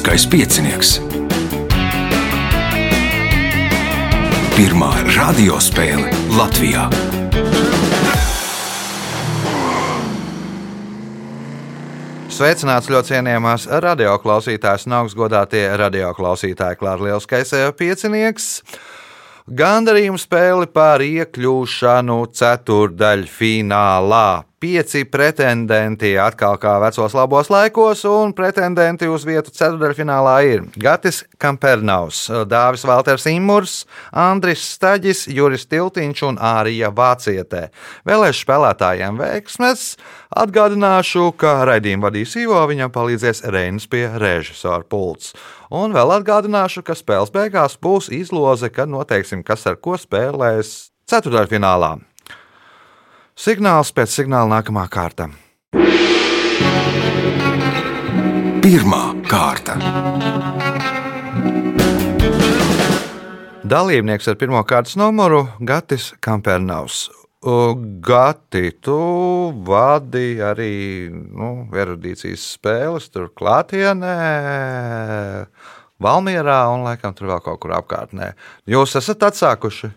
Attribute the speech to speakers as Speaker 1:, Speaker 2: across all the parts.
Speaker 1: Lieliskais piecinieks. Pirmā radiospēle Latvijā.
Speaker 2: Sveicināts ļoti cienījamās radioklausītājas un augstgadātie radioklausītāji, Klāra Lielskais piecinieks. Gandarījuma spēle par iekļūšanu ceturdaļfinālā pieci pretendenti atkal kā vecos labos laikos, un pretendenti uz vietu ceturdaļfinālā ir Gatis Kampernaus, Dāvis Valters Imurs, Andris Staģis, Juris Tiltiņš un Ārija Vācietē. Vēlēšu spēlētājiem veiksmes! Atgādināšu, ka raidījumu vadīs Ivo, viņam palīdzēs Reinas pie režisora pults. Un vēl atgādināšu, ka spēles beigās būs izloze, kad noteiksim, kas ar ko spēlēs ceturdaļfinālā. Signāls pēc signāla nākamā kārta.
Speaker 1: Pirmā kārta.
Speaker 2: Dalībnieks ar pirmā kārtas numuru Gatis Kampernaus. Gati, tu vadi arī nu, erudīcijas spēles, tur klātienē, Valmjerā un laikam tur vēl kaut kur apkārtnē. Jūs esat atsākuši?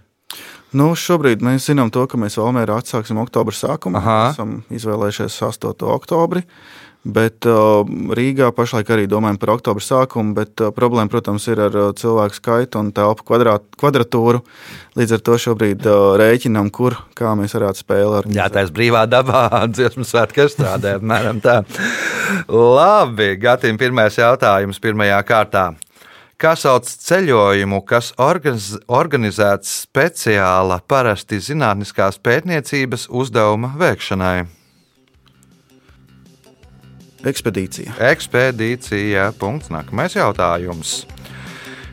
Speaker 3: Nu, šobrīd mēs zinām, to, ka mēs Valmērā atsāksim oktobra sākumu. Mēs esam izvēlējušies 8. oktobri. Bet uh, Rīgā pašlaik arī domājam par oktobra sākumu, bet uh, problēma, protams, ir ar uh, cilvēku skaitu un telpu kvadrāt, kvadratūru. Līdz ar to šobrīd uh, rēķinām, kur kā mēs varētu spēlēt.
Speaker 2: Jā, tā ir brīvā dabā, dziesmu svētku strādē, apmēram tā. Labi, Gatim, pirmais jautājums pirmajā kārtā kā sauc ceļojumu, kas organiz, organizēts speciāla parasti zinātniskās pētniecības uzdevuma veikšanai.
Speaker 3: Ekspedīcija.
Speaker 2: Ekspedīcija. Punkts. Nākamais jautājums.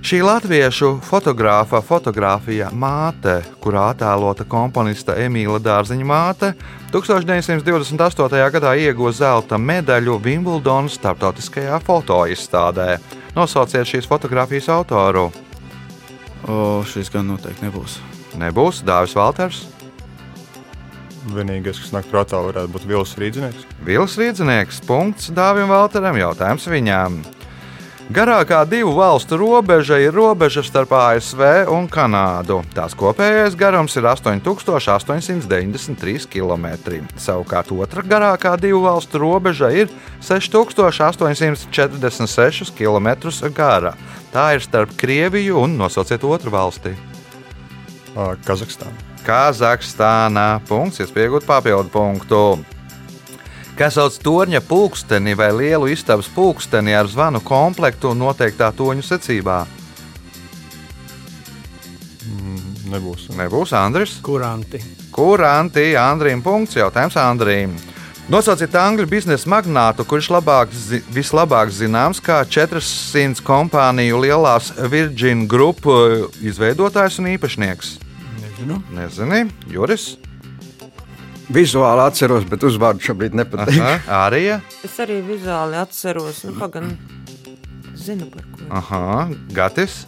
Speaker 2: Šī latviešu fotogrāfa fotografija māte, kurā attēlota komponista Emīla Dārziņa māte, 1928. gadā ieguva zelta medaļu Wimbledonas starptautiskajā fotoizstādē. Nosauciet šīs fotografijas autoru.
Speaker 3: O, šis gan noteikti nebūs.
Speaker 2: Nebūs Dāvis Valters.
Speaker 4: Vienīgais, kas nāk prātā, varētu būt Vils Rīdzinieks.
Speaker 2: Vils Rīdzinieks. Punkts Dāvim Valteram. Jautājums viņām. Garākā divu valstu robeža ir robeža starp ASV un Kanādu. Tās kopējais garums ir 8893 km. Savukārt otra garākā divu valstu robeža ir 6846 km gara. Tā ir starp Krieviju un nosauciet otru valsti.
Speaker 4: Kazahstāna.
Speaker 2: Kazahstānā. Punkts, iespējot papildu punktu kas sauc torņa pulksteni vai lielu istabas pulksteni ar zvanu komplektu noteiktā toņu secībā.
Speaker 4: Mm, nebūs.
Speaker 2: Nebūs Andris.
Speaker 5: Kuranti.
Speaker 2: Kuranti Andrim. Punkts jautājums Andrim. Nosauciet angļu biznesa magnātu, kurš labāk, zi, vislabāk zināms kā 400 kompāniju lielās Virgin Group izveidotājs un īpašnieks.
Speaker 5: Nezinu.
Speaker 2: Nezini, Juris.
Speaker 6: Vizuāli atceros, bet uzvārdu šobrīd nepateikšu.
Speaker 2: Arī.
Speaker 7: Es arī vizuāli atceros, nu, pagan, zinu par ko.
Speaker 2: Aha, Gatis.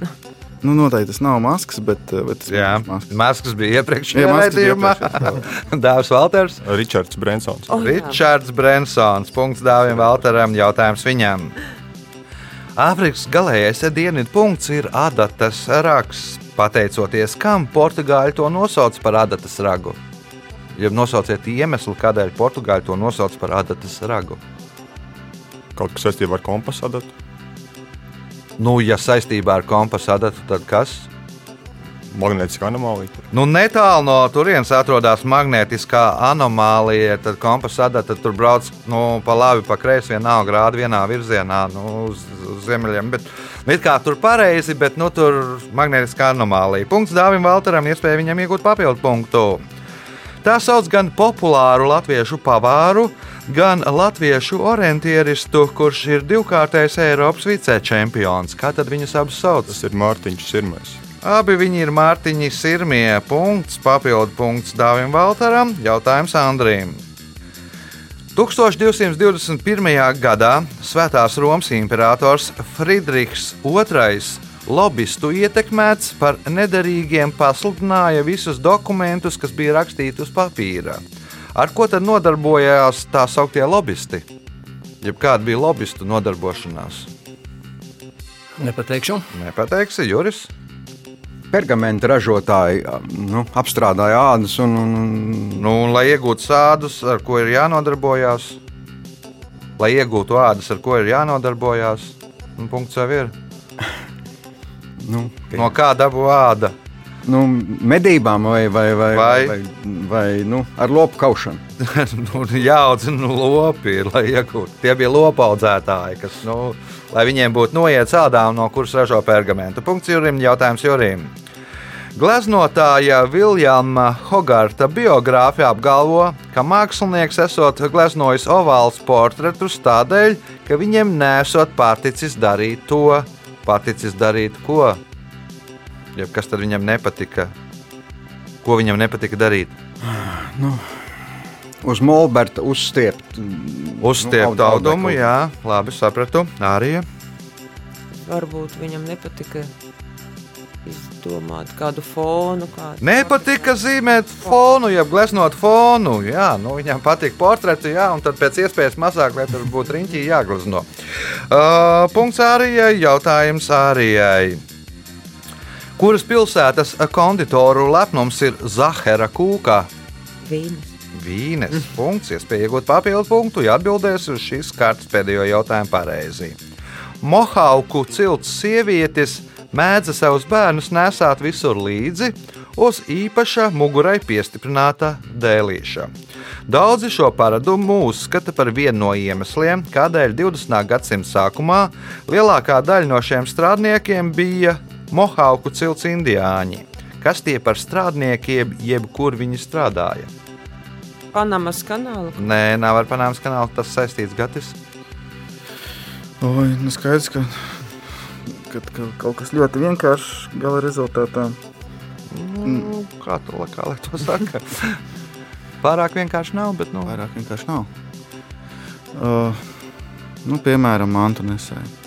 Speaker 3: Nu, noteikti tas nav maskas, bet, bet
Speaker 2: Jā,
Speaker 3: maskas.
Speaker 2: maskas bija iepriekšējā raidījumā. Dāvis Valters.
Speaker 4: Ričards Brensons.
Speaker 7: Oh, jā.
Speaker 2: Ričards Brensons. Punkts Dāvim Valteram. Jautājums viņam. Āfrikas galīgais dienvidu punkts ir adatas rags. Pateicoties kam portugāļi to nosauc par adatas ragu? Ja nosauciet iemeslu, kādēļ portugāļi to nosauc par adatas ragu.
Speaker 4: Kaut kas saistībā ar kompasu adatu.
Speaker 2: Nu, ja saistībā ar kompasu adatu, tad kas?
Speaker 4: Magnētiskā anomālija.
Speaker 2: Nu, netālu no turienes atrodas magnētiskā anomālija. Tad kompasa adata tur brauc nu, pa labi, pa kreisi, vienalga grādu vienā virzienā, nu, uz, uz ziemeļiem. Bet, it kā tur pareizi, bet nu, tur magnētiskā anomālija. Punkts Dāvim Valteram, iespēja viņam iegūt papildu punktu. Tā sauc gan populāru latviešu pavāru, gan latviešu orientieristu, kurš ir divkārtais Eiropas vicečempions. Kā tad viņus abus sauc?
Speaker 4: Tas ir Mārtiņš Sirmais.
Speaker 2: Abi viņi ir Mārtiņa Sirmie. Punkts, papildu punkts Dāvim Valtaram, jautājums Andrīm. 1221. gadā Svētās Romas imperators Friedrichs II lobbyistu ietekmēts par nederīgiem pasludināja visus dokumentus, kas bija rakstīti uz papīra. Ar ko tad nodarbojās tā sauktie lobbyisti? Jeb kāda bija lobbyistu nodarbošanās?
Speaker 5: Nepateikšu.
Speaker 2: Nepateiksi, Juris.
Speaker 6: Pergamenta ražotāji nu, apstrādāja ādas un, un, un
Speaker 2: Nu, un, lai iegūtu sādus, ar ko ir jānodarbojās, lai iegūtu ādas, ar ko ir jānodarbojās, un punkts jau ir.
Speaker 6: Nu,
Speaker 2: No kā dabū āda?
Speaker 6: nu, medībām vai, vai, vai,
Speaker 2: Vai?
Speaker 6: vai, vai nu, ar lopu kaušanu.
Speaker 2: nu, jāaudzina lopi, lai iegūtu. Tie bija lopaudzētāji, kas, nu, lai viņiem būtu noiet sādām, no kuras ražo pergamentu. Punkts Jurim, jautājums Jurim. Gleznotāja Viljama Hogarta biogrāfija apgalvo, ka mākslinieks esot gleznojis ovālus portretus tādēļ, ka viņiem nesot paticis darīt to, paticis darīt ko. Jeb kas tad viņam nepatika? Ko viņam nepatika darīt?
Speaker 6: Uz molberta uzstiept.
Speaker 2: Uzstiept
Speaker 6: Nu,
Speaker 2: audumu, jā, labi sapratu. Arī
Speaker 7: Varbūt viņam nepatika izdomāt kādu fonu. Kādu
Speaker 2: nepatika zīmēt fonu, jeb gleznot fonu. Jā, nu, viņam patīk portreti, jā, un tad pēc iespējas mazāk, lai tur būtu riņķī jāglezno. Uh, punkts Ārijai, jautājums Ārijai. Kuras pilsētas konditoru lepnums ir Zahara kūka?
Speaker 7: Vīnas.
Speaker 2: Vīnes. Punkts, iespēja iegūt papildu punktu, ja atbildēs uz šīs kārtas pēdējo jautājumu pareizi. Mohauku cilts sievietes mēdza savus bērnus nesāt visur līdzi uz īpaša mugurai piestiprināta dēlīša. Daudzi šo paradumu uzskata par vienu no iemesliem, kādēļ 20. gadsimta sākumā lielākā daļa no šiem strādniekiem bija Mohauku cilts indiāņi. Kas tie par strādniekiem, jebkur viņi strādāja?
Speaker 7: Panamas kanāla.
Speaker 2: Nē, nav ar Panāmas kanālu tas saistīts Gatis.
Speaker 3: Oi, nu skaidrs, ka, ka, ka kaut kas ļoti vienkāršs gala rezultātā.
Speaker 2: Nu, kā to kā to saka? Pārāk vienkārši nav, bet nu,
Speaker 3: Vairāk vienkārši nav. Uh, nu, piemēram, mantu nesēju.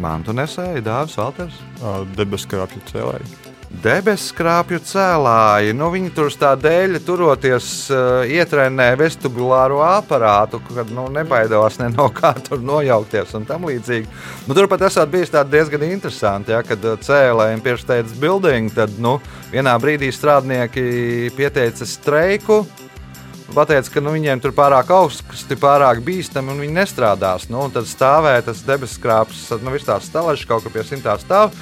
Speaker 2: mantu nesēja Dārzs Valters.
Speaker 4: Debesu krāpju cēlēji.
Speaker 2: Debesu skrāpju cēlāji. Nu, viņi tur tā dēļ turoties, uh, ietrenē vestibulāro aparātu, kad nu, nebaidās ne no kā tur nojaukties un tam līdzīgi. Nu, tur pat esat bijis diezgan interesanti, ja, kad uh, cēlējiem piešķērdz building, tad nu, vienā brīdī strādnieki pieteica streiku. Pateica, ka nu, viņiem tur pārāk augsts, pārāk bīstami un viņi nestrādās. Nu, un tad stāvēja tas debesu skrāpes, nu, viss tās stāvēs kaut kā pie simtā stāv.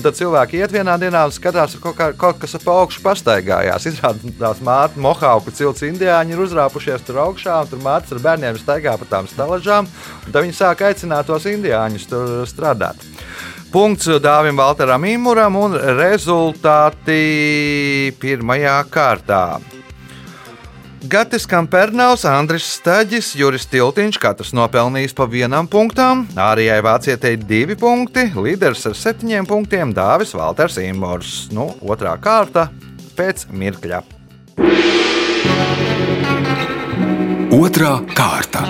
Speaker 2: Tad cilvēki iet vienā dienā un skatās, ka kaut, kā, kaut kas ap augšu pastaigājās. Izrādās, māte, mohauku cilts indiāņi ir uzrāpušies tur augšā, un tur māte ar bērniem staigā pa tām stalažām. Tad viņi sāk aicināt tos indiāņus tur strādāt. Punkts Dāvim Valteram Imuram un rezultāti pirmajā kārtā. Gatis Kampernauts, Andris Staģis, Juris Tiltiņš, katrs nopelnījis pa vienam punktam, Ārijai Vācietei divi punkti, līderis ar septiņiem punktiem Dāvis Valters Imors. Nu, otrā kārta pēc mirkļa.
Speaker 1: Otra kārta.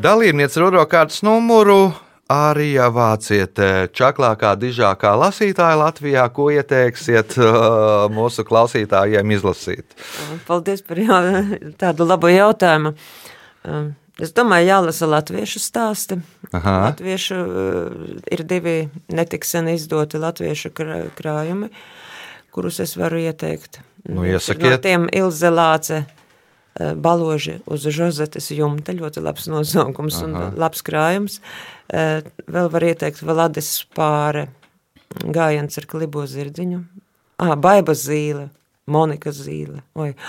Speaker 2: Dalībniece ruro kārtas numuru Ārija Vācietē, čaklākā, dižākā lasītāja Latvijā, ko ieteiksiet uh, mūsu klausītājiem izlasīt?
Speaker 7: Paldies par jā, tādu labu jautājumu. Um, Es domāju, jālasa latviešu stāsti.
Speaker 2: Aha.
Speaker 7: Latviešu uh, ir divi netik sen izdoti latviešu krā- krājumi, kurus es varu ieteikt.
Speaker 2: Nu, iesakiet.
Speaker 7: No tiem Ilze Lāce baloži uz žozetes jumta, ļoti labs nosaukums un
Speaker 2: Aha.
Speaker 7: labs krājums. Uh, Vēl var ieteikt Valades pāre gājiens ar klibo zirdziņu. Ah, Baiba zīle, Monika zīle. Oi.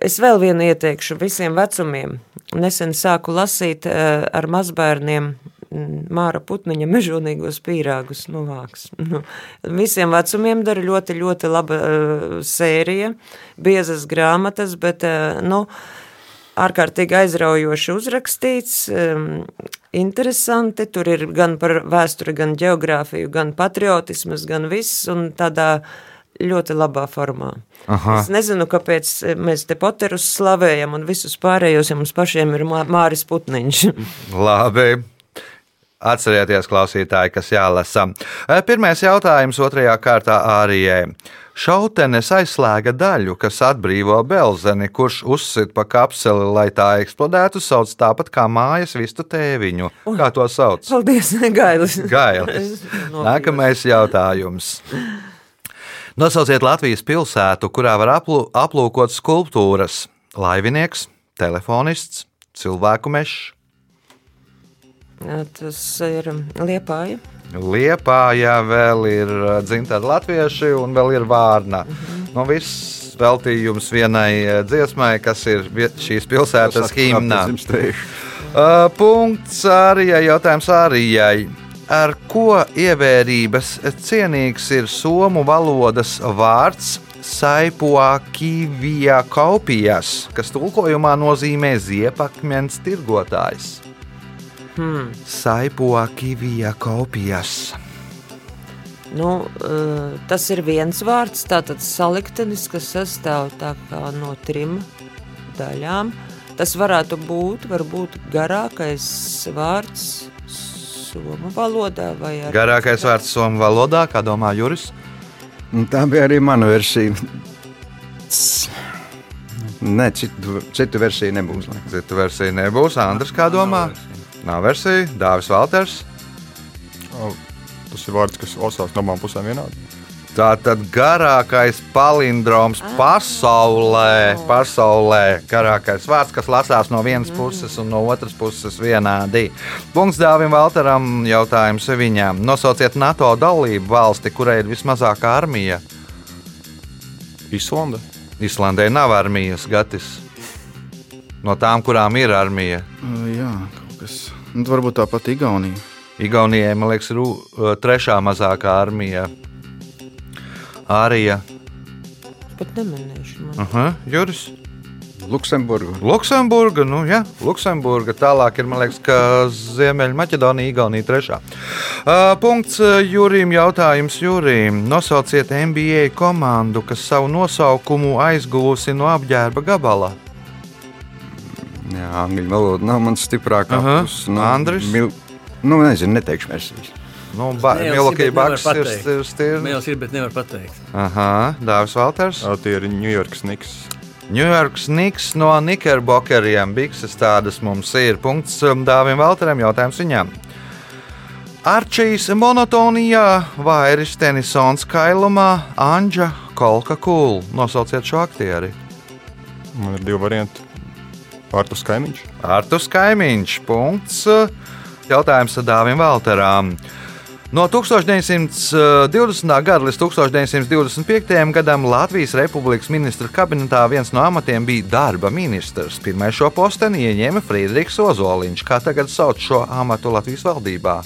Speaker 7: Es vēl vienu ieteikšu visiem vecumiem. Nesen sāku lasīt uh, ar mazbērniem Māra Putniņa mežonīgos pīrāgus no vāks. Nu, visiem vecumiem dara ļoti, ļoti laba uh, sērija, biezas grāmatas, bet, uh, nu, ārkārtīgi aizraujoši uzrakstīts, um, interesanti. Tur ir gan par vēsturi, gan geogrāfiju, gan patriotismas, gan viss, un tādā ļoti labā formā.
Speaker 2: Aha.
Speaker 7: Es nezinu, kāpēc mēs te poterus slavējam, un visus pārējos, ja mums pašiem ir Mā- Māris Putniņš.
Speaker 2: Labi. Atcerieties, klausītāji, kas jālasa. E, Pirmais jautājums otrajā kārtā Ārijai. Šautenes aizslēga daļu, kas atbrīvo belzeni, kurš uzsit pa kapseli, lai tā eksplodētu, sauc tāpat kā mājas vistu tēviņu. Kā to sauc?
Speaker 7: Paldies, Gailis.
Speaker 2: Gailis. Nākamais jautājums. Nosauciet Latvijas pilsētu, kurā var aplu, aplūkot skulptūras. Laivinieks, telefonists, cilvēku mežs.
Speaker 7: Tas ir Liepāja.
Speaker 2: Liepājā vēl ir dzimta latvieši un vēl ir vārna. Nu, viss veltījums vienai dziesmai, kas ir šīs pilsētas himnā. Uh, punktsĀrijai. JautājumsĀrijai. Ar ko ievērības cienīgs ir somu valodas vārds Saipuakīvija kaupijas, kas tulkojumā nozīmē ziepakmens tirgotājs?
Speaker 7: Hmm.
Speaker 2: Saipuakīvija kaupijas.
Speaker 7: Nu, eh, tas ir viens vārds, tātad saliktenis, kas sastāv no trim daļām. Tas varētu būt varbūt garākais vārds somu valodā vai ar
Speaker 2: Garākais vārds somu valodā, kā domā Juris?
Speaker 6: Un Tā bija arī mana versija. Nē, citu, citu versiju nebūs. laikam.
Speaker 2: Citu versiju nebūs. Andris, kā domā? Nav versija. Dāvis Valters.
Speaker 4: O, Tas ir vārds, kas lasās no abām pusēm vienādi.
Speaker 2: Tā tad garākais palindroms pasaulē, pasaulē. Garākais vārds, kas lasās no vienas puses un no otras puses vienādi. Punkts Dāvim Valteram. Jautājums viņam. Nosauciet NATO dalību valsti, kurai ir vismazākā armija.
Speaker 4: Islanda.
Speaker 2: Islandē nav armijas, Gatis. No tām, kurām ir armija.
Speaker 3: Uh, Jā. Nu, tad varbūt tāpat Igaunija.
Speaker 2: Igaunijai, man liekas, ir uh, trešā mazākā armija. Arija.
Speaker 7: pat neminēšu. Man.
Speaker 2: -huh. Juris.
Speaker 6: Luksemburga.
Speaker 2: Luksemburga, nu jā, Luksemburga. Tālāk ir, man liekas, ka Ziemeļmaķedonija, Igaunija trešā. Uh, punkts uh, Jurim. Jautājums Jurim. Nosauciet NBA komandu, kas savu nosaukumu aizguvusi no apģērba gabala.
Speaker 6: Jā, angļu valoda nav mans stiprākā puse. Nu,
Speaker 2: Andris?
Speaker 6: Mil... Nu, nezinu, neteikšu versijas.
Speaker 2: Nu,
Speaker 5: nevar
Speaker 2: Baks ir, stirns.
Speaker 5: Mēls ir, bet nevar pateikt.
Speaker 2: Aha, Dāvis Valters.
Speaker 4: Ā, Tie ir New York Snigs.
Speaker 2: Ņujorkas Niks no Nikerbokeriem. Bikses tādas mums ir. Punkts um, Dāvim Valteram. Jautājums viņam. Arčijas monotonijā, Vairis Tenisons kailumā, Anģa Kolka Kūl. Nosauciet šo aktieri.
Speaker 4: Man ir divi varianti. Artus Kaimiņš.
Speaker 2: Artus Kaimiņš. Punkts. Jautājums Dāvim Valteram. No 1920. gada līdz 1925. gadam Latvijas Republikas ministra kabinetā viens no amatiem bija darba ministrs. Pirmais šo posteni ieņēma Friedrichs Ozoliņš, kā tagad sauc šo amatu Latvijas valdībā.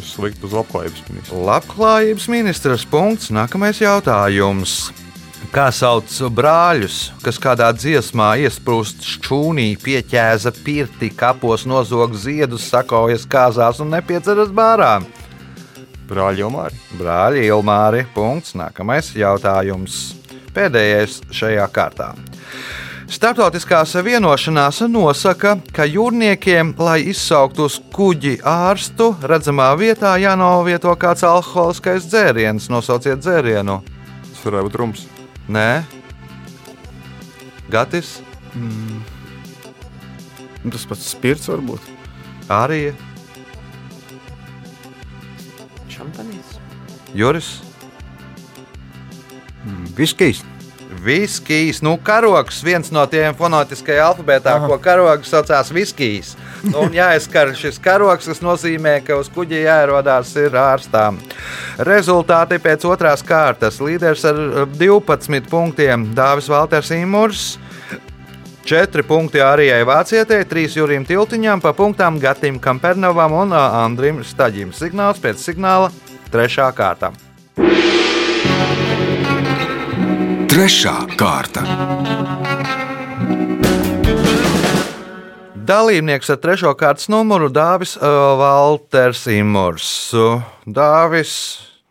Speaker 4: Es liktu uz labklājības ministru.
Speaker 2: Labklājības ministrs. Punkts. Nākamais jautājums. Kā sauc brāļus, kas kādā dziesmā iesprūst šķūnī, pieķēza pirti, kapos nozog ziedus, sakaujas kāzās un nepieceras bārā?
Speaker 4: Brāļi Ilmāri.
Speaker 2: Brāļi Ilmāri. Punkts. Nākamais jautājums. Pēdējais šajā kārtā. Startautiskās vienošanās nosaka, ka jūrniekiem, lai izsauktu uz kuģi ārstu, redzamā vietā jānovieto kāds alkoholiskais dzēriens. Nosauciet dzērienu.
Speaker 4: Tas varētu būt rums.
Speaker 2: Nē, Gatis,
Speaker 3: Nu, Tas pats spirts varbūt.
Speaker 2: Arija,
Speaker 7: Šampanīts.
Speaker 2: Juris.
Speaker 6: Viskijs.
Speaker 2: Viskijs, nu, karogs, viens no tiem fonotiskajā alfabētā, Aha. ko karogs saucās viskijs. Un jāizskar šis karogs, kas nozīmē, ka uz kuģa jāierodās ir ārstām. Rezultāti pēc otrās kārtas. Līderis ar eh, 12 punktiem Dāvis Valters Imurs. 4 punkti Arijai Vācietē, 3 Jurim Tiltiņam, pa punktām Gatim Kampernovam un ā, Andrim Staģim. Signāls pēc signāla 3. kārta.
Speaker 1: Trešā kārta.
Speaker 2: Dalībnieks ar trešo kārtas numuru Dāvis Valters Imors. Dāvis,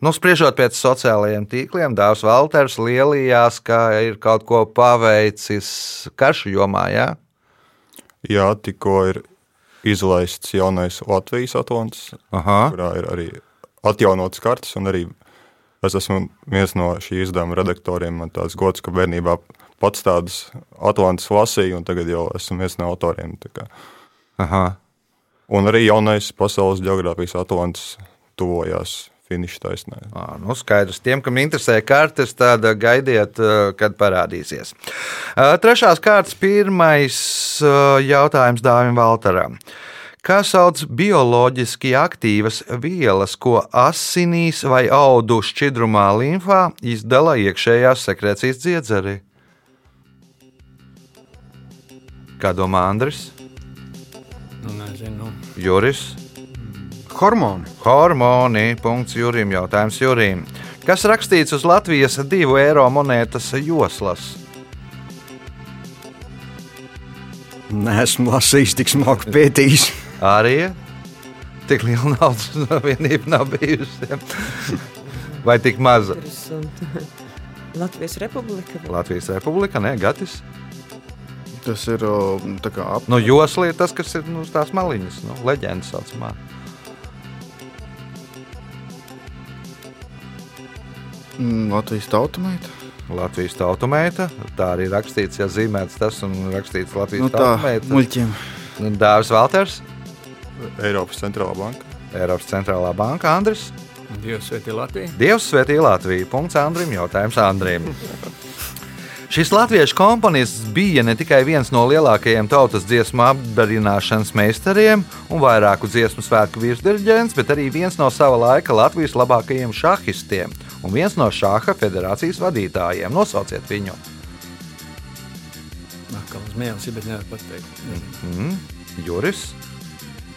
Speaker 2: nu, spriežot pēc sociālajiem tīkliem, Dāvis Valters lielījās, ka ir kaut ko paveicis karšu jomā. Ja?
Speaker 4: Jā, tikko ir izlaists jaunais Latvijas atlants,
Speaker 2: Aha.
Speaker 4: kurā ir arī atjaunotas kartes un arī Es esmu viens no šī izdevuma redaktoriem. Man tāds gods, ka bērnībā pats tādas Atlantas lasīju, un tagad jau esmu viens no autoriem.
Speaker 2: Aha.
Speaker 4: Un arī jaunais pasaules geogrāfijas Atlantas tuvojās finiša taisnē.
Speaker 2: À, nu skaidrs, tiem, kam interesē kartes, tad gaidiet, kad parādīsies. Trešās kārtas pirmais jautājums Dāvim Valtaram kā sauc bioloģiski aktīvas vielas, ko asinīs vai audu šķidrumā limfā izdala iekšējās sekrecijas dziedzeri. Kā domā Andris?
Speaker 5: Nu, nezinu.
Speaker 2: Juris.
Speaker 6: Hormoni.
Speaker 2: Hormoni. Punkts Jurim. Jautājums Jurim. Kas rakstīts uz Latvijas divu eiro monētas joslas?
Speaker 6: Nē, esmu lasījis, tik smagu pētījis.
Speaker 2: Arī tik liela naudas vienība nav bijusi. Vai tik maza?
Speaker 7: Latvijas Republika.
Speaker 2: Latvijas Republika, ne Gatis.
Speaker 3: Tas ir tā kā ap...
Speaker 2: nu, josli, tas, kas ir nu, tās maliņas, nu, leģendas saucamā.
Speaker 3: Mm, Latvijas tautamēta.
Speaker 2: Latvijas tautamēta. Tā arī rakstīts, ja zīmēts tas un rakstīts Latvijas
Speaker 3: nu, tā,
Speaker 2: tautamēta.
Speaker 3: Muļķiem.
Speaker 2: Dāvis Valters.
Speaker 4: Eiropas centrālā banka.
Speaker 2: Eiropas centrālā banka Andris.
Speaker 5: Dievs svētī Latviju.
Speaker 2: Dievs svētī Latviju. Punkts Andrim. Jautājums Andrim. Šis latviešu komponists bija ne tikai viens no lielākajiem tautas dziesmu apdarināšanas meistariem un vairāku dziesmu svētku virsdirigents, bet arī viens no sava laika Latvijas labākajiem šahistiem un viens no šāha federācijas vadītājiem. Nosauciet viņu!
Speaker 5: Atkal uz mēnesi, bet nevar pateikt.
Speaker 2: Mm, Juris.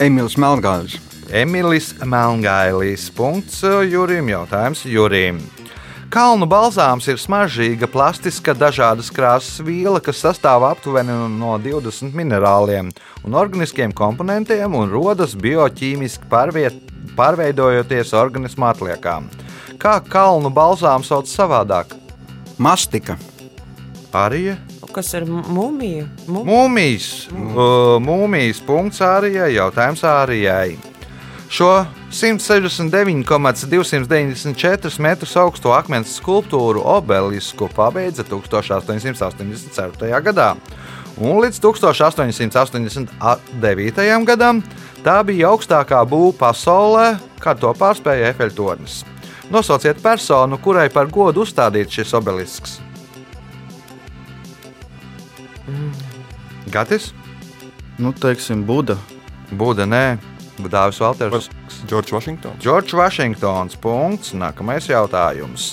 Speaker 6: Emīls Melngāls.
Speaker 2: Emilis Melngailis. Punkts Jurim. Jautājums Jurim. Kalnu balzāms ir smaržīga, plastiska, dažādas krāsas viela, kas sastāv aptuveni no 20 minerāliem un organiskiem komponentiem un rodas bioķīmiski pārviet, pārveidojoties organismu atliekām. Kā kalnu balzāms sauc savādāk?
Speaker 6: Mastika.
Speaker 2: Arī
Speaker 7: Kas ir mūmija?
Speaker 2: Mūmijas. Mūmijas punkts Ārijai. Jautājums Ārijai. Šo 169,294 metrus augsto akmens skulptūru obelisku pabeidza 1884. gadā. Un līdz 1889. gadam tā bija augstākā būva pasaulē, kad to pārspēja Efeļtornis. Nosauciet personu, kurai par godu uzstādīts šis obelisks. Gatis?
Speaker 3: Nu, teiksim, Buda.
Speaker 2: Buda, nē, Dāvis Valters.
Speaker 4: Džordžs Vašingtons.
Speaker 2: Džordžs Vašingtons. Punkts. Nākamais jautājums.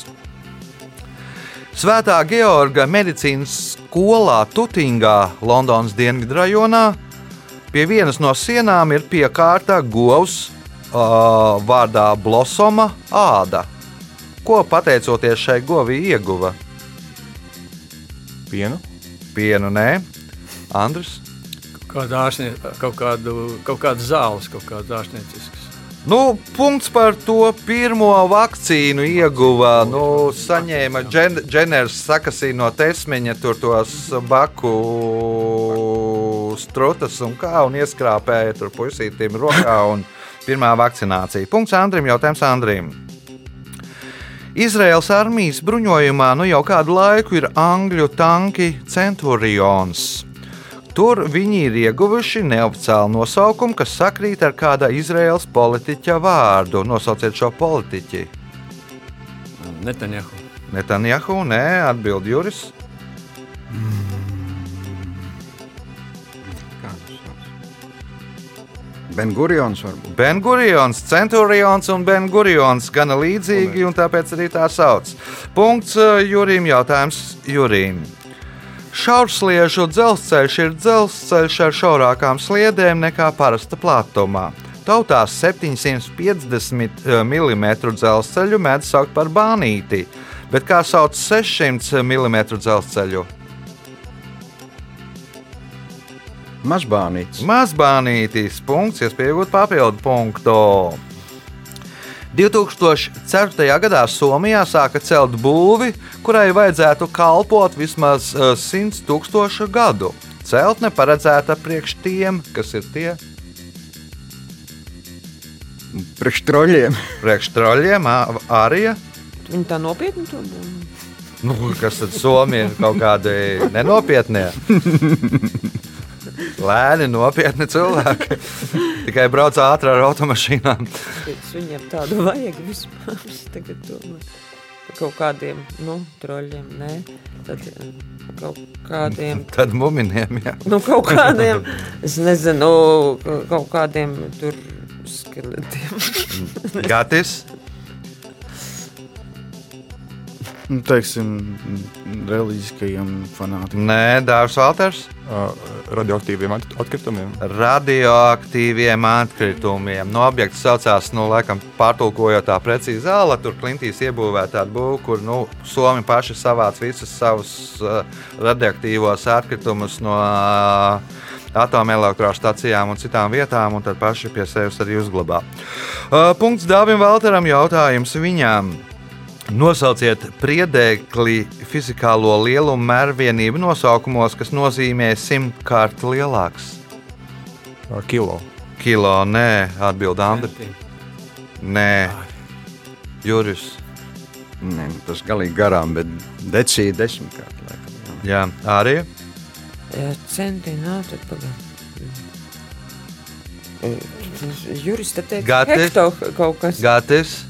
Speaker 2: Svētā Georga medicīnas skolā Tutingā, Londonas dienvidrajonā, pie vienas no sienām ir piekārta govs uh, vārdā Blosoma āda. Ko pateicoties šai govī ieguva?
Speaker 4: Pienu.
Speaker 2: Pienu, nē, Andris.
Speaker 5: Kādu ārsnie, kaut, kādu, kaut kādu zāles, kaut kādu ārstniecisku.
Speaker 2: Nu, punkts par to pirmo vakcīnu ieguva. Nu, saņēma džen, Dženers sakasī no tesmiņa tur tos baku strutas un kā un ieskrāpēja tur puisītim rokā un pirmā vakcinācija. Punkts Andrim, jautājums Andrim. Izraels armijas bruņojumā nu jau kādu laiku ir angļu tanki Centurions. Tur viņi ir ieguvuši neoficiālu nosaukumu, kas sakrīt ar kāda Izraels politiķa vārdu. Nosauciet šo politiķi.
Speaker 5: Netanjahu.
Speaker 2: Netanjahu, nē, atbild Juris.
Speaker 6: Bengurions varbūt.
Speaker 2: Bengurions, Centurions un Bengurions gana līdzīgi, un tāpēc arī tā sauc. Punkts uh, Jurim, jautājums Jurim. Šaursliežu dzelzceļš ir dzelzceļš ar šaurākām sliedēm nekā parasta platumā. Tautās 750 mm dzelzceļu mēdz saukt par bānīti, bet kā sauc 600 mm dzelzceļu?
Speaker 6: Mazbānītis.
Speaker 2: Mazbānītis punkts, iespējot papildu punktu. 2004. gadā Somijā sāka celt būvi, kurai vajadzētu kalpot vismaz 100 tūkstošu gadu. Celtne paredzēta priekš tiem, kas ir tie
Speaker 6: Priekš troļļiem.
Speaker 2: priekš troļļiem, arī
Speaker 7: Viņi tā nopietni to domā.
Speaker 2: Nu, kas tad Somija ir kaut kādi nenopietnie? Lēni, nopietni cilvēki. Tikai brauc ātrāk ar automašīnām.
Speaker 7: Viņiem tādu vajag vispār. Tagad domāju kaut kādiem nu, troļļiem. Nē, tad eh, kaut kādiem.
Speaker 2: Tad muminiem, jā.
Speaker 7: Nu, kaut kādiem, es nezinu, kaut kādiem tur skeletiem.
Speaker 2: Gatis,
Speaker 3: Nu, teiksim, reliģiskajiem fanātikiem.
Speaker 2: Nē, Dārzs Valters.
Speaker 4: Ā, Radioaktīviem at- atkritumiem.
Speaker 2: Radioaktīviem atkritumiem. No objekta saucās, nu, laikam, pārtulkojot tā precīzi zāle. Tur klintīs iebūvēta tāda būva, kur nu, Somi paši savāc visus savus uh, radioaktīvos atkritumus no uh, atomelektrostacijām un citām vietām, un tad paši pie sevis arī uzglabā. Uh, punkts Dāvim Valteram jautājums viņām. Nosauciet priedēkli fizikālo lielumu mērvienību nosaukumos, kas nozīmē simtkārt lielāks.
Speaker 4: Kilo.
Speaker 2: Kilo, nē, atbild Andri. Nē, Juris.
Speaker 6: Nē, tas galīgi garām, bet decīja desmitkārt. Laikam, jā.
Speaker 2: Jā, arī.
Speaker 7: Jā, centiņā nav, tad pagaid. Juris te teica,
Speaker 2: Gati?
Speaker 7: hekto kaut kas.
Speaker 2: Gatis.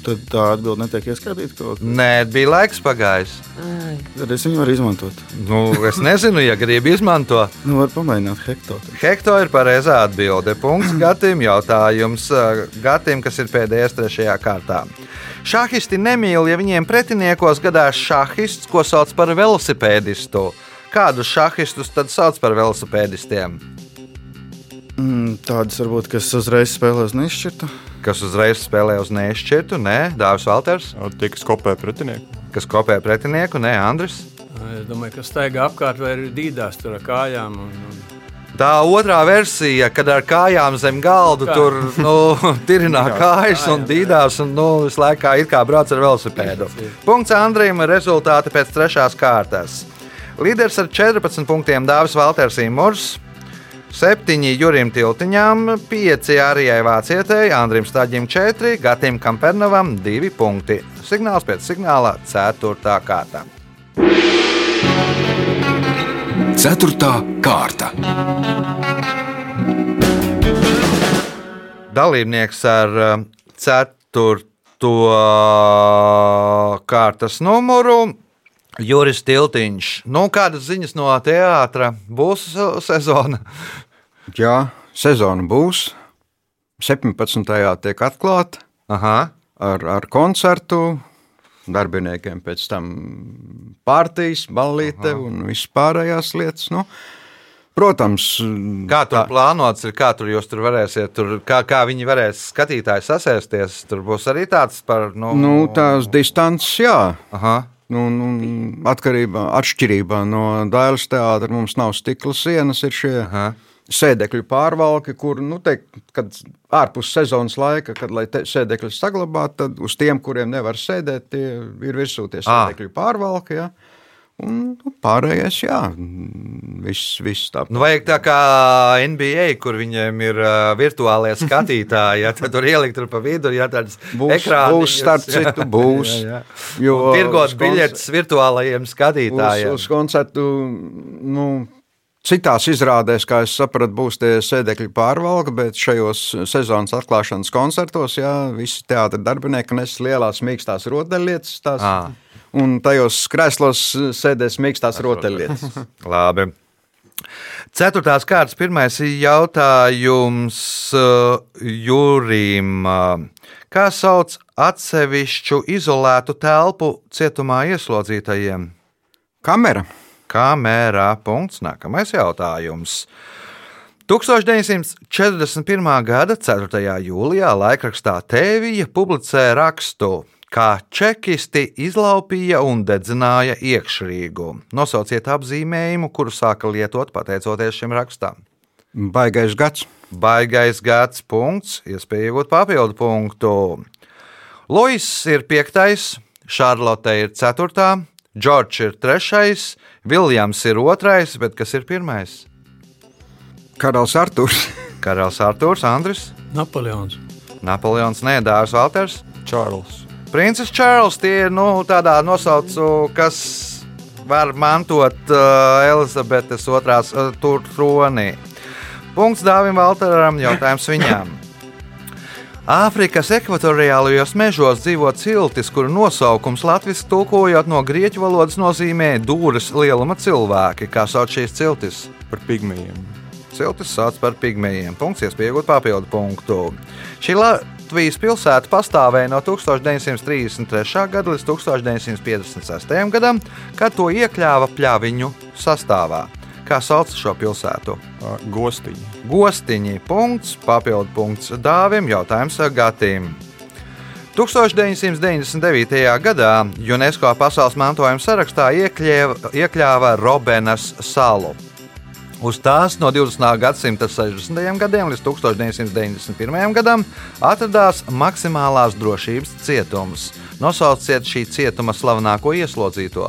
Speaker 3: Tad tā atbilde netiek ieskatīta kaut kā.
Speaker 2: Nē, bija laiks pagājis.
Speaker 7: Ai,
Speaker 3: Tad es viņu varu izmantot.
Speaker 2: Nu, es nezinu, ja gribi izmantot.
Speaker 3: Nu, var pamēģināt hektāru.
Speaker 2: Hekto ir pareizā atbilde. Punkts Gatim. Jautājums uh, Gatim, kas ir pēdējais trešajā kārtā. Šahisti nemīl, ja viņiem pretiniekos gadās šahists, ko sauc par velosipēdistu. Kādus šahistus tad sauc par velosipēdistiem?
Speaker 3: Mm, tādas varbūt, kas uzreiz spēlē uz nešķirtu.
Speaker 2: Kas uzreiz spēlē uz nešķirtu? Nē, Dārzs Valters,
Speaker 4: Tie, kas kopē pretinieku.
Speaker 2: kas kopē pretinieku, nē, Andris.
Speaker 5: Es domāju, ka staigā apkārt vai ir dīdās tur ar kājām. Un, un,
Speaker 2: Tā otrā versija, kad ar kājām zem galda
Speaker 5: Kā?
Speaker 2: tur nu, tirinā kājas un dīdās un nu, visu laiku it kā brauc ar velosipēdu. Punkts Andrijam, rezultāti pēc trešās kārtas. Līderis ar 14 punktiem Dāvis Valters Imurs. 7 Jurim Tiltiņām, 5 Arijai Vācietei, Andrim Staģim 4, Gatim Kampernovam 2 punkti. Signāls pēc signāla 4. kārta.
Speaker 1: Ceturtā kārta.
Speaker 2: dalībnieks ar uh, ceturto kārtas numuru. Juris Tiltiņš. Nu, kādas ziņas no teātra būs sezona?
Speaker 6: Jā, sezona būs. 17. tiek atklāta
Speaker 2: Aha.
Speaker 6: ar, ar koncertu. Darbiniekiem pēc tam pārtīs, ballīte Aha. un viss pārējās lietas. Nu, protams,
Speaker 2: Kā tur plānots, ir, kā tur jūs tur varēsiet, tur, kā, kā viņi varēs skatītāji sasēsties? Tur būs arī tāds par. Nu,
Speaker 6: nu, tās distances, jā.
Speaker 2: Aha.
Speaker 6: Nu, nu, atkarībā, atšķirībā no Dāļas teātra mums nav stikla sienas, ir šie
Speaker 2: Aha.
Speaker 6: sēdekļu pārvalki, kur, nu, teikt, kad ārpus sezonas laika, kad lai te, sēdekļus saglabātu, tad uz tiem, kuriem nevar sēdēt, tie ir virsū tie sēdekļu pārvalki. Ja? Un nu, pārējais, jā, viss, viss tā.
Speaker 2: Nu, vajag tā kā NBA, kur viņiem ir uh, virtuālie skatītāji. Ja, tad tur ielikt tur pa vidu, ja tādas
Speaker 6: Būs, būs starp citu, būs.
Speaker 2: Jā, jā.
Speaker 6: Jo
Speaker 2: Tirgot
Speaker 6: uz
Speaker 2: biļetes virtuālajiem
Speaker 6: Uz,
Speaker 2: skatītājiem.
Speaker 6: uz koncertu, nu, citās izrādēs, kā es sapratu, būs tie sēdekļi pārvalka, bet šajos sezonas atklāšanas koncertos, jā, visi teātris darbinieki nes lielās mīkstās rotaļlietas. Tās,
Speaker 2: Ā.
Speaker 6: un tajos krēslos sēdēs mīkstās rotaļlietas.
Speaker 2: Labi. Ceturtās kārtas pirmais jautājums uh, Jurim. Kā sauc atsevišķu izolētu telpu cietumā ieslodzītajiem?
Speaker 6: Kamera.
Speaker 2: Kamērā. Punkts. Nākamais jautājums. 1941. gada 4. jūlijā laikrakstā Tēvija publicēja rakstu, kā čekisti izlaupīja un dedzināja iekšrīgu. Nosauciet apzīmējumu, kuru sāka lietot pateicoties šim rakstam.
Speaker 6: Baigais gads.
Speaker 2: Baigais gads, punkts, iespēja iegūt papildu punktu. Lois ir piektais, Šarlote ir ceturtā, Džordžs ir trešais, Viljams ir otrais, bet kas ir pirmais?
Speaker 6: Karalis Artūrs.
Speaker 2: Karalis Arthurs, Andris,
Speaker 5: Napoleons.
Speaker 2: Napoleons, Nē, Dārzs Valters,
Speaker 4: Čārls.
Speaker 2: Princis Čārls tie ir nu, tādā nosaucu, kas var mantot uh, Elizabetes otrās uh, troni. Punkts Dāvim Valteram, jautājums viņām. Āfrikas ekvatoriālajos mežos dzīvo ciltis, kuru nosaukums latviešu tulkojot no grieķu valodas nozīmē dūres lieluma cilvēki. Kā sauc šīs ciltis?
Speaker 4: Par pigmejiem.
Speaker 2: Ciltis sauc par pigmejiem. Punkts, iespējot papildu punktu. Šī Latvijas pilsēta pastāvēja no 1933. gada līdz 1956. gadam, kad to iekļāva pļaviņu sastāvā. Kā sauc šo pilsētu?
Speaker 4: Gostiņi.
Speaker 2: Gostiņi. Punkts, papildu punkts dāvim, jautājums Gatīm. 1999. gadā UNESCO pasaules mantojuma sarakstā iekļēva, iekļāva Robenas salu. Uz tās no 20. gadsimta 60. gadiem līdz 1991. gadam atradās maksimālās drošības cietums. Nosauciet šī cietuma slavenāko ieslodzīto.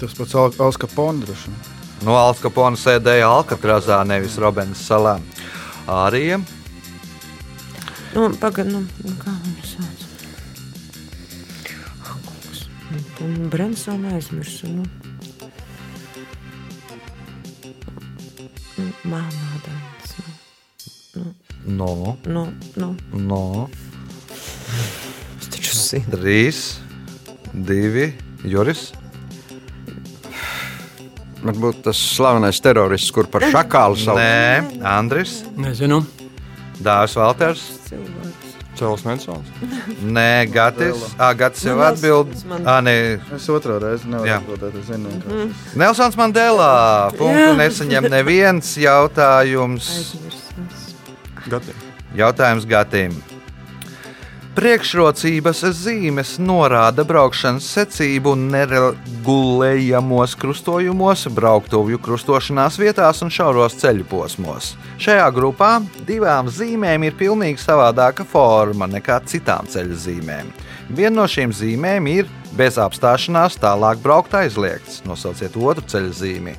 Speaker 3: Tas pats Alska Pondruša.
Speaker 2: No Alkapona sēdēja Alkatrazā, nevis Robenas salā. Arī.
Speaker 7: Nu, Pagaidām, nu, nu, kā viņu sauc? Brensona aizmirsu. Nu. Nu, Mānādājums. Nu.
Speaker 2: No.
Speaker 7: Nu, nu.
Speaker 2: No.
Speaker 7: Es taču zinu.
Speaker 2: Trīs, divi, Juris.
Speaker 6: Varbūt tas slavenais terorists, kur par šakālu sauc.
Speaker 2: Nē, Andris.
Speaker 5: Nezinu.
Speaker 2: Dārzs Valters.
Speaker 7: Cilvēks.
Speaker 4: Cēlis Mensons.
Speaker 2: Nē, Gatis. Ah, Gatis jau atbild.
Speaker 7: Nelsons man-
Speaker 2: Ah, nē.
Speaker 3: Es otrā reizi nevaru
Speaker 2: Jā.
Speaker 3: atbildēt. Es zinu, ka
Speaker 2: Nelsons Mandela. Punktu nesaņem neviens jautājums.
Speaker 7: Aizmirsu.
Speaker 4: Gati.
Speaker 2: Jautājums Gatim. Priekšrocības zīmes norāda braukšanas secību neregulējamos krustojumos, brauktuvju krustošanās vietās un šauros ceļu posmos. Šajā grupā divām zīmēm ir pilnīgi savādāka forma nekā citām ceļu zīmēm. Viena no šīm zīmēm ir bez apstāšanās tālāk braukt aizliegts. Nosauciet otru ceļu zīmi.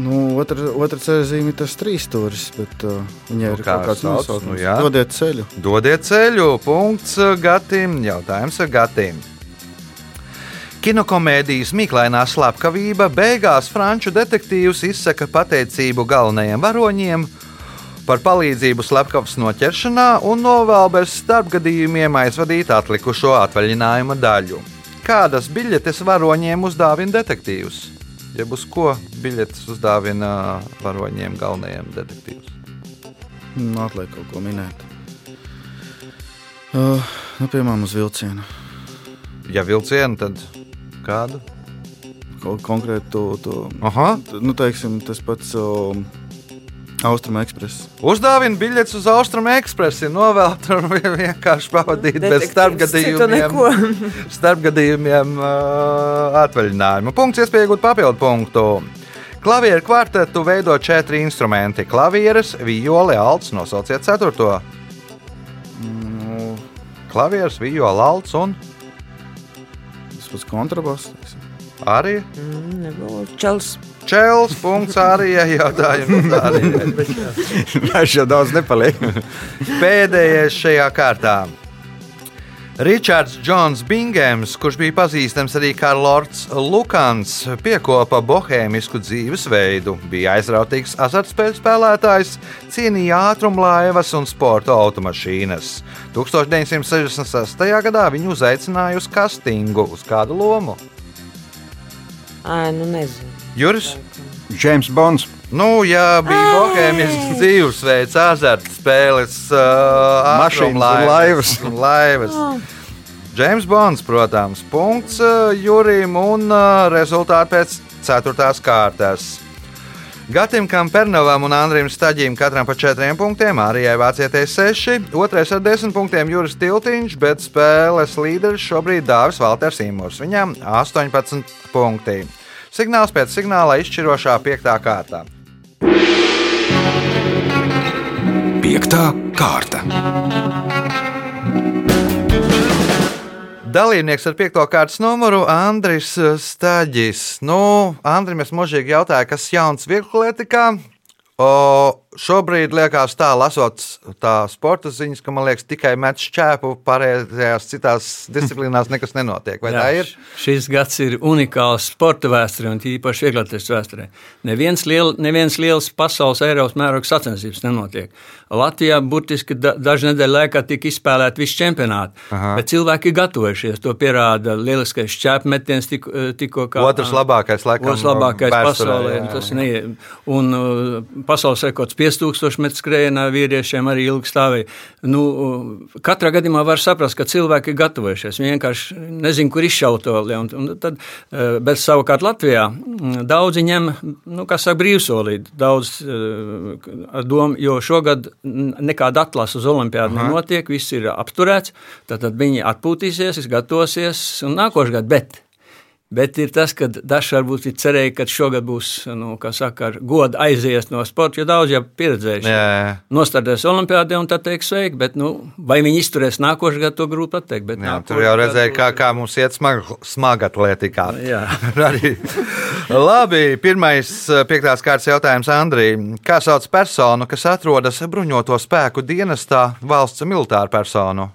Speaker 3: Nu, otra, otra ceļa zīme ir tas trīs stūris, bet uh, viņai
Speaker 2: Nu,
Speaker 3: ir
Speaker 2: kā
Speaker 3: kaut kāds nosaukums.
Speaker 2: Nu, jā.
Speaker 3: Dodiet ceļu.
Speaker 2: Dodiet ceļu, punkts Gatim, jautājums Gatim. Kinokomēdijas Mīklainā slepkavība beigās franču detektīvs izsaka pateicību galvenajiem varoņiem par palīdzību slepkavas noķeršanā un novēl bez starpgadījumiem aizvadīt atlikušo atvaļinājuma daļu. Kādas biļetes varoņiem uzdāvina detektīvs? Jeb uz ko biļetes uzdāvina varoņiem galvenajiem detektīvs?
Speaker 3: Nu, atliek kaut ko minēt. Uh, nu, piemēram, uz vilcienu.
Speaker 2: Ja vilcienu, tad kādu?
Speaker 3: Kaut konkrētu to, to
Speaker 2: Aha.
Speaker 3: nu, teiksim, tas pats um, Austrum Express.
Speaker 2: Uzdāvina biļetes uz Austrumu ekspresu, novēlt un vienkārši pavadīt bez
Speaker 7: Detektīvs citu
Speaker 2: starpgadījumiem. starpgadījumiem uh, atvaļinājumu. Punkts, iespēja iegūt papildu punktu. Klavieru kvartetu veido četri instrumenti - klavieres, vijole, alts. Nosauciet ceturto.
Speaker 3: Nu,
Speaker 2: Klavieres, vijole, alts un
Speaker 3: tas pats kontrabass.
Speaker 2: Arī
Speaker 7: Mm, čels.
Speaker 2: čels. Punkts arī jautājums. Arī.
Speaker 6: Mēs jau daudz nepaliek.
Speaker 2: Pēdējais šajā kārtā. Ričards Džons Bingems, kurš bija pazīstams arī kā Lords Lukans, piekopa bohēmisku dzīvesveidu, bija aizrautīgs azartspēļu spēlētājs, cienīja ātrumlaivas un sporta automašīnas. 1966. gadā viņu uzaicināja uz castingu uz kādu lomu.
Speaker 7: Ai, nu nezinu.
Speaker 2: Juris?
Speaker 6: James Bonds.
Speaker 2: Nu, ja bija bohēmisks dzīvesveids, azartspēles, uh,
Speaker 6: Mašīnas un
Speaker 2: laivas. James Bonds, protams, punkts uh, Jurim un uh, rezultāti pēc 4. kārtas. Gatim Kampernovam un Andrim Staģim katram pa 4 punktiem, arī Vācijai 6, otrais ar 10 punktiem Juris Tiltiņš, bet spēles līderis šobrīd Dāvis Valters Imūrs. Viņam 18 punkti. Signāls pēc signāla izšķirošā 5. kārtā.
Speaker 1: Piektā kārta.
Speaker 2: Dalībnieks ar piekto kārtas numuru Andris Staģis. Nu, Andrim es mūžīgi jautāju, kas jauns vieglietikā. Šobrīd liekas tā, lasot tā sporta ziņas, ka man liekas, tikai met šķēpu, pārējās citās disciplīnās nekas nenotiek. Vai Jā, tā ir?
Speaker 5: Šis gads ir unikāls sporta vēsturē, un īpaši vieglatlētas vēsturē. Neviens, liel, neviens liels pasaules Eiropas mēroga sacensības nenotiek. Latvijā burtiski da, dažu nedēļu laikā tika izspēlēti visi čempionāti, Aha. bet cilvēki ir gatavojušies. To pierāda lieliskais šķēpmetiens, tikko tik, kā
Speaker 2: otrs labākais, laikam,
Speaker 5: otrs labākais pasaulē. Jā, jā. Tas ne, un uh, pasaules rekords 5000 metru skrējienā vīriešiem arī ilgi stāvēja. Nu, katrā gadījumā var saprast, ka cilvēki ir gatavojušies. Viņi vienkārši nezina, kur izšaut to. Tad, eh, bet savukārt Latvijā mm, daudzi ņem, nu, kā saka, brīvsolīti. Daudz ar domu, jo šogad nekāda atlasa uz olimpiādu nenotiek, viss ir apturēts. Tad, tad viņi atpūtīsies, gatavosies un nākošais gads. Bet ir tas, ka daži varbūt ir cerējuši, ka šogad būs nu, saka, gods aizies no sporta, jo daudz jau pieredzējuši. Nostādēs Olimpijādē un tad teiks, sveiki, bet nu, vai viņi izturēs nākošais gads, to grūti pateikt.
Speaker 2: Jā, tur jau redzēja, kā, kā mums iet smag, smaga atlētikā. Labi, pirmais piektās kārtas jautājums Andrija. Kā sauc personu, kas atrodas bruņoto spēku dienestā valsts militāru personu?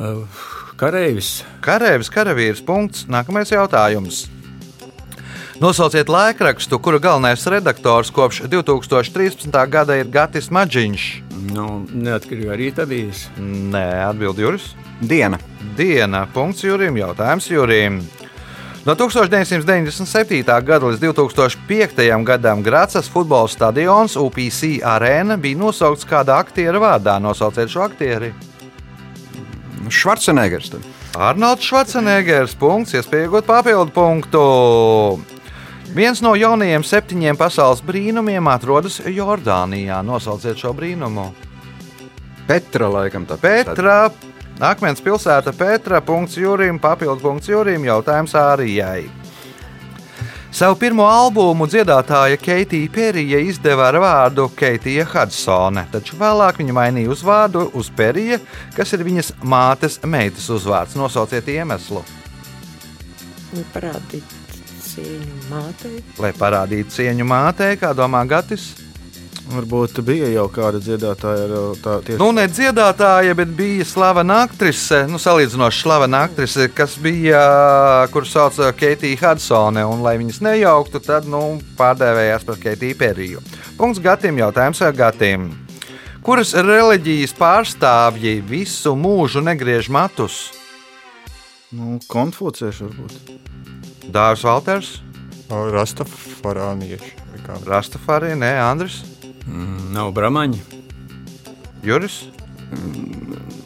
Speaker 5: Uh. Kareivis.
Speaker 2: Kareivis, karavīrs. Punkts. Nākamais jautājums. Nosauciet laikrakstu, kura galvenais redaktors kopš 2013. gada ir Gatis Maģiņš.
Speaker 5: Nu, neatkarīgi arī tā bijis.
Speaker 2: Nē, atbild Juris.
Speaker 6: Diena.
Speaker 2: Diena. Punkts Jurim. Jautājums Jurim. No 1997. gada līdz 2005. gadam Grācas futbola stadions UPC arēna bija nosaukts kāda aktiera vārdā. Nosauciet šo aktieri!
Speaker 6: Švarcenegers.
Speaker 2: Arnolds Švarcenegers. Punkts, iespējot papildu punktu. Viens no jaunajiem septiņiem pasaules brīnumiem atrodas Jordānijā. Nosauciet šo brīnumu.
Speaker 6: Petra, laikam, tā
Speaker 2: Petra. Akmens pilsēta Petra. Punkts Jurim, papildu punkts Jurim. Jautājums Ārijai. Savu pirmo albumu dziedātāja Keitija Perija izdeva ar vārdu Keitija Hudsone, taču vēlāk viņa mainīja uzvārdu uz Perija, kas ir viņas mātes meitas uzvārds. Nosauciet iemeslu.
Speaker 7: Parādīt cieņu mātei.
Speaker 2: Lai parādītu cieņu mātei, kā domā Gatis.
Speaker 3: Varbūt bija jau kāda dziedātāja, tā tieši.
Speaker 2: Nu, ne dziedātāja, bet bija slavena aktrise, nu, salīdzinoši slavena aktrise, kas bija, kur sauc Keitija Hudsone, un lai viņas nejauktu, tad, nu, pārdēvējās par Keitiju Periju. Punkts Gatim, jautājums Gatim. Kuras reliģijas pārstāvji visu mūžu negriež matus?
Speaker 3: Nu, konfūcieši varbūt.
Speaker 2: Dārzs Valters.
Speaker 4: Rastafarānieši.
Speaker 2: Rastafari, nē, Andris.
Speaker 5: Mm, nav brāmaņi.
Speaker 2: Juris?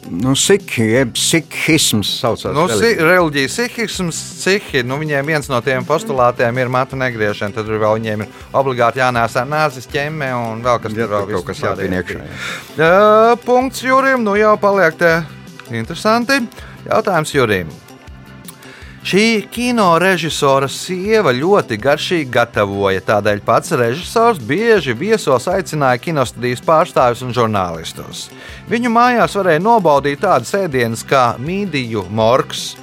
Speaker 6: Nu, Sikhi, jeb sikhisms saucās.
Speaker 2: Nu, si reliģija, sikhisms, sihi, nu, viņiem viens no tiem postulātiem ir matu negriešana, tad vēl viņiem ir obligāti jānēsā nāzes ķemme un vēl kas
Speaker 6: vēl kaut kas jāpieniekšā.
Speaker 2: Jā. Punkts Jurim, nu jau paliek te interesanti. Jautājums Jurim. Šī kino režisora sieva ļoti garšīgi gatavoja, tādēļ pats režisors bieži viesos aicināja kinostudijas pārstāvjus un žurnālistus. Viņu mājās varēja nobaudīt tādas ēdienas kā mīdiju, morgs,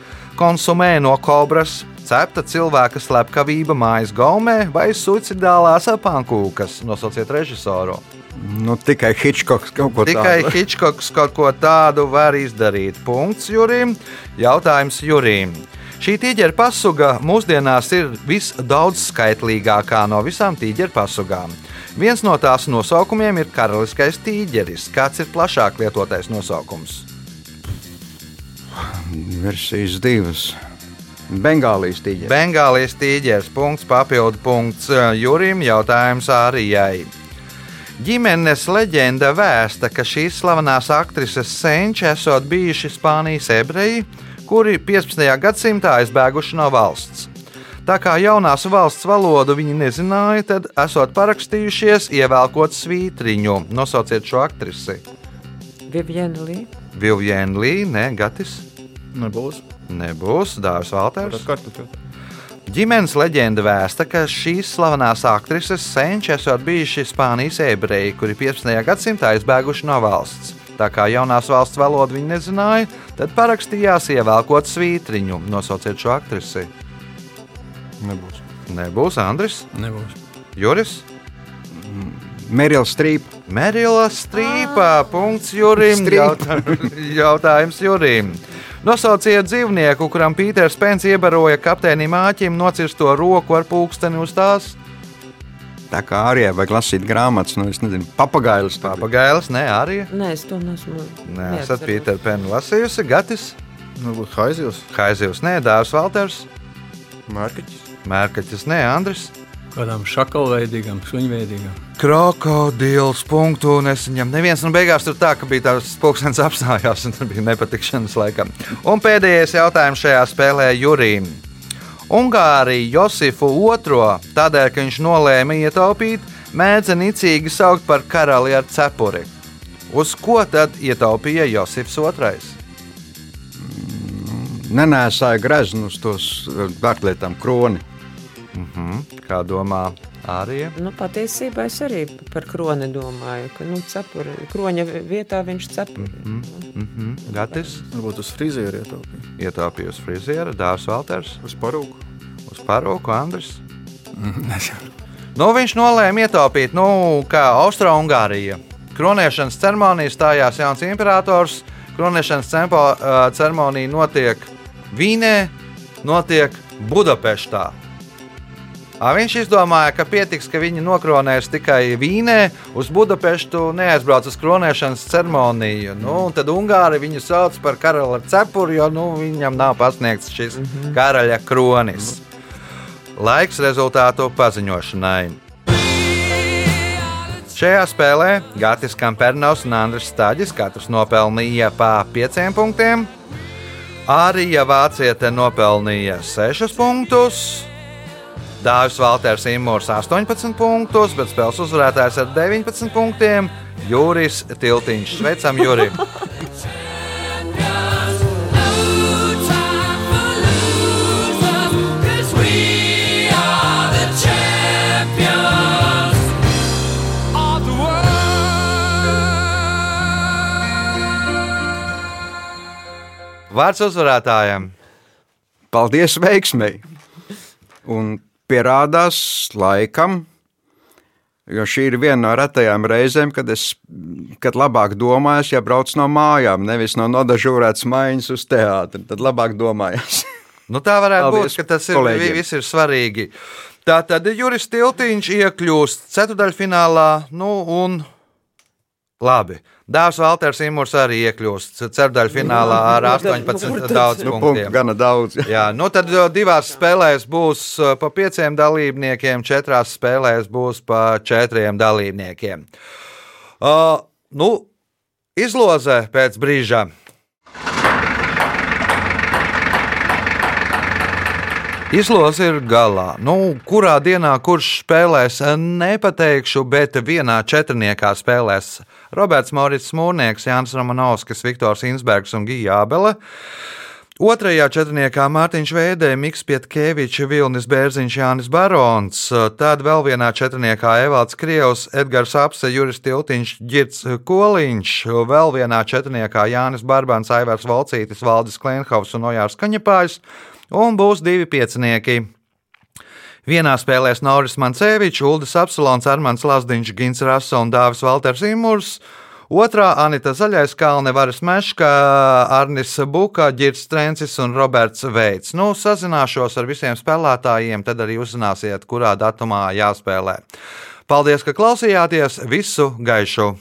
Speaker 2: konsumē no kobras, cepta cilvēka slepkavība mājas gaumē vai suicidālās pankūkas. Nosauciet režisoru.
Speaker 6: Nu, tikai Hitchcocks kaut ko
Speaker 2: tikai tādu. Tikai Hitchcocks kaut ko tādu var izdarīt. Punkts Jurim. Jautājums Jurim. Šī tīģeru pasuga mūsdienās ir visdaudzskaitlīgākā no visām tīģeru pasugām. Viens no tās nosaukumiem ir karaliskais tīģeris. Kāds ir plašāk lietotais nosaukums?
Speaker 6: Versijas divas. Bengālijas tīģeris.
Speaker 2: Bengālijas tīģeris. Punkts, papildu punkts Jurim. Jautājums Ārijai. Ģimenes leģenda vēsta, ka šīs slavenās aktrises senči esot bijuši Spānijas ebreji, kuri 15. gadsimtā aizbēguši no valsts. Tā kā jaunās valsts valodu viņi nezināja, tad esot parakstījušies, ievēlkot svītriņu. Nosauciet šo aktrisi.
Speaker 7: Vivienne Lī.
Speaker 2: Vivienne Lī, ne Gatis.
Speaker 3: Nebūs.
Speaker 2: Nebūs Dārzs Valters. Ģimenes leģenda vēsta, ka šīs slavenās aktrises senči esot bijuši Spānijas ebreji, kuri 15. gadsimtā aizbēguši no valsts. Tā kā jaunās valsts valodu viņi nezināja, tad parakstījās ievēlkot svītriņu. Nosauciet šo aktrisi.
Speaker 4: Nebūs.
Speaker 2: Nebūs Andris.
Speaker 5: Nebūs.
Speaker 2: Juris.
Speaker 6: Merila Strīpa.
Speaker 2: Merila Strīpa. Punkts Jurim. Jautā, jautājums Jurim. Nosauciet dzīvnieku, kuram Pīters Pēns iebaroja kapteinim Āķim nocirsto roku ar pulksteni uz tās.
Speaker 6: Tā kā arī vajag lasīt grāmatas, nu, es nezinu, papagailis.
Speaker 2: Papagailis, nē, arī.
Speaker 7: Nē, es to nesmu.
Speaker 2: Nē, esat Pīters Pēnu lasījusi. Gatis.
Speaker 3: Varbūt Haizivs.
Speaker 2: Haizivs, nē, Dārs Valters.
Speaker 4: Mērķis.
Speaker 2: Mērķis, nē, Andris.
Speaker 5: Kādām šakalveidīgām, suņveidīgām.
Speaker 2: Krokodils punktu nesaņem. Neviens no beigās tur tā, ka bija tāds pulkstenis apstājās, un tur bija nepatikšanas laikam. Un pēdējais jautājums šajā spēlē Jurijam. Ungārija Josifu II, tādēļ, ka viņš nolēma ietaupīt, mēdza nicīgi saukt par karali ar cepuri. Uz ko tad ietaupīja Josifs II?
Speaker 6: Nenēsāja greznus tos vērtlietām kroni.
Speaker 2: Mm -hmm. Kā domā Ārija?
Speaker 7: Nu, patiesībā es arī par kroni domāju, ka nu, cepuri, kroņa vietā viņš cepuri.
Speaker 2: Mm -hmm. Mm -hmm. Gatis?
Speaker 3: Varbūt uz frizieru ietaupīja.
Speaker 2: Ietaupīja uz frizieru, Dārs Valters.
Speaker 3: Uz parūku.
Speaker 2: Uz parūku, Andris. nu, viņš nolēma ietaupīt, nu, kā Austro-Ungārija. Kronēšanas ceremonijā stājās jauns imperators. Kronēšanas cempo, uh, ceremonija notiek Vīnē, notiek Budapeštā. Viņš izdomāja, ka pietiks, ka viņi nokronēs tikai Vīnē, uz Budapeštu neaizbrauc uz kronēšanas ceremoniju. Nu, tad Ungāri viņu sauc par karaļa cepuri, jo nu, viņam nav pasniegts šis mm -hmm. karaļa kronis. Laiks rezultātu paziņošanai. Šajā spēlē Gatis Kampernaus un Andris Stāģis katrs nopelnīja pa 5 punktiem. Arī Vāciete nopelnīja 6 punktus. Dāvis Valters Imūrs 18 punktus, bet spēles uzvarētājs ar 19 punktiem - Juris Tiltiņš. Sveicam, Juri! Vārds uzvarētājiem!
Speaker 6: Paldies, veiksmēji! Un pierādās laikam, jo šī ir viena no retajām reizēm, kad es kad labāk domāju, ja braucu no mājām, nevis no nodažūrētas maiņas uz teātri. Tad labāk domājās.
Speaker 2: Nu, tā varētu Paldies, būt, ka tas ir, viss ir svarīgi. Tā tad Juris Tiltiņš iekļūst ceturdaļfinālā, nu un labi. Dārzs Valters Imants arī iekļūst ceturdaļfinālā ar 18 daudz
Speaker 6: nu,
Speaker 2: punktiem.
Speaker 6: Gana daudz.
Speaker 2: Jā, nu tad divās spēlēs būs pa pieciem dalībniekiem, četrās spēlēs būs pa četriem dalībniekiem. Uh, nu, izloze pēc brīža. Izloze ir galā. Nu, kurā dienā kurš spēlēs, nepateikšu, bet vienā četrniekā spēlēs Roberts Morits Mūrnieks, Jānis Romanovskis, Viktors Insbergs un Gija Abele. Otrajā četrniekā Mārtiņš Veidē, Mikls Pietkevičs, Vilnis Bērziņš, Jānis Barons, tad vēl vienā četrniekā Evalds Krievs, Edgars Apse, Juris Tiltiņš, Girts Koliņš, vēl vienā četrniekā Jānis Barbans, Aivars Valcītis, Valdis Klenhovs un Ojārs Kaņepājs un būs divi piecinieki. Vienā spēlēs Nauris Mancevičs, Ulris Apsalons, Armāns Lazdiņš, Gins Rasa un Dāvis Valters Imurs. Otrā Anita Zaļais, Kalne Varas Meška, Arnis Buka, Girts Trencis un Roberts Veits. Nu, sazināšos ar visiem spēlētājiem, tad arī uzzināsiet, kurā datumā jāspēlē. Paldies, ka klausījāties! Visu gaišu!